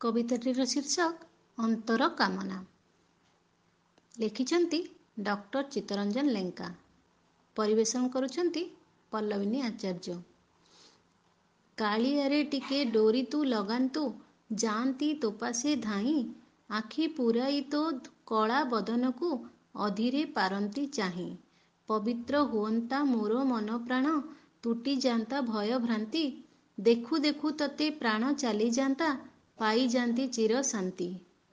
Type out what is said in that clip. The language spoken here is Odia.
କବିତାଟିର ଶୀର୍ଷକ ଅନ୍ତର କାମନା। ଲେଖିଛନ୍ତି ଡକ୍ଟର ଚିତ୍ତରଞ୍ଜନ ଲେଙ୍କା। ପରିବେଷଣ କରୁଛନ୍ତି ପଲ୍ଲବିନୀ ଆଚାର୍ଯ୍ୟ। କାଳିଆରେ ଟିକେ ଡୋରି ତୁ ଲଗାନ୍ତୁ ଯାଆନ୍ତି ତୋପାସେ ଧାଇଁ ଆଖି ପୂରାଇ ତୋ କଳା ବଦନକୁ ଅଧୀରେ ପାରନ୍ତି ଚାହିଁ। ପବିତ୍ର ହୁଅନ୍ତା ମୋର ମନ ପ୍ରାଣ ତୁଟିଯାନ୍ତା ଭୟ ଭ୍ରାନ୍ତି ଦେଖୁ ଦେଖୁ ତତେ ପ୍ରାଣ ଚାଲିଯାନ୍ତା ପାଇଯାନ୍ତି ଚିର ଶାନ୍ତି